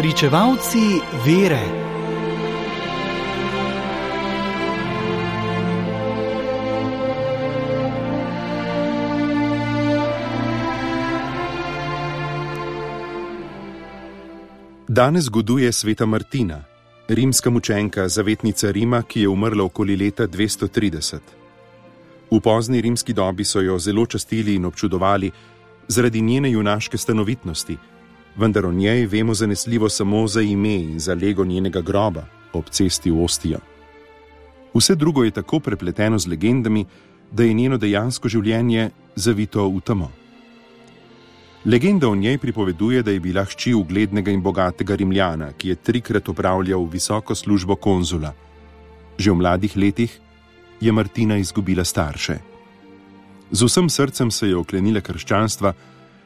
Pričevalci vere. Danes goduje sveta Martina, rimska mučenka, zavetnica Rima, ki je umrla okoli leta 230. V pozni rimski dobi so jo zelo častili in občudovali zaradi njene junaške stanovitnosti, vendar o njej vemo zanesljivo samo za ime in za lego njenega groba ob cesti v Ostijo. Vse drugo je tako prepleteno z legendami, da je njeno dejansko življenje zavito v temo. Legenda o njej pripoveduje, da je bila hči uglednega in bogatega Rimljana, ki je trikrat upravljal visoko službo konzula. Že v mladih letih je Martina izgubila starše. Z vsem srcem se je oklenila krščanstva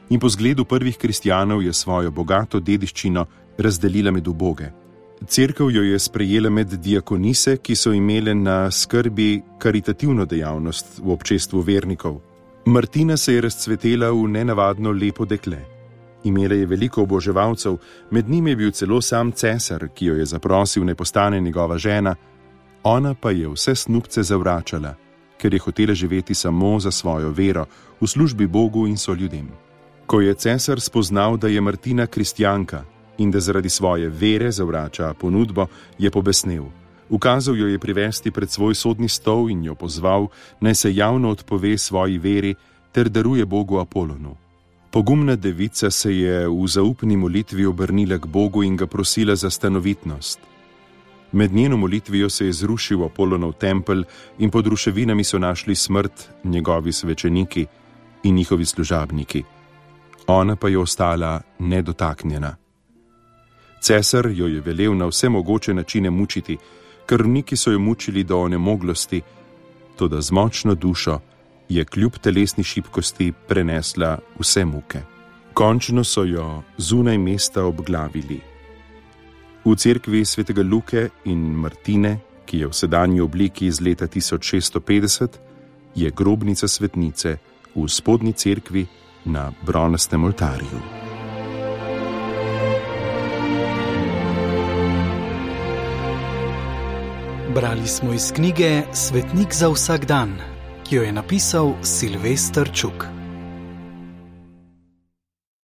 in po zgledu prvih kristijanov je svojo bogato dediščino razdelila med uboge. Cerkev jo je sprejela med diakonise, ki so imele na skrbi karitativno dejavnost v občestvu vernikov. Martina se je razcvetela v nenavadno lepo dekle. Imela je veliko oboževalcev, med njimi je bil celo sam cesar, ki jo je zaprosil, ne postane njegova žena, ona pa je vse snupce zavračala, ker je hotela živeti samo za svojo vero, v službi Bogu in so ljudem. Ko je cesar spoznal, da je Martina kristjanka in da zaradi svoje vere zavrača ponudbo, je pobesnel. Ukazal jo je privesti pred svoj sodni stol in jo pozval, naj se javno odpove svoji veri ter daruje Bogu Apolonu. Pogumna devica se je v zaupni molitvi obrnila k Bogu in ga prosila za stanovitnost. Med njeno molitvijo se je zrušil Apolonov tempelj in pod ruševinami so našli smrt njegovi svečeniki in njihovi služabniki. Ona pa je ostala nedotaknjena. Cesar jo je velel na vse mogoče načine mučiti, krvniki so jo mučili do onemoglosti, tudi z močno dušo je kljub telesni šibkosti prenesla vse muke. Končno so jo zunaj mesta obglavili. V cerkvi svetega Luke in Martine, ki je v sedanji obliki iz leta 1650, je grobnica svetnice v spodnji cerkvi na bronastem oltarju. Brali smo iz knjige Svetnik za vsak dan, ki jo je napisal Silvestr Čuk.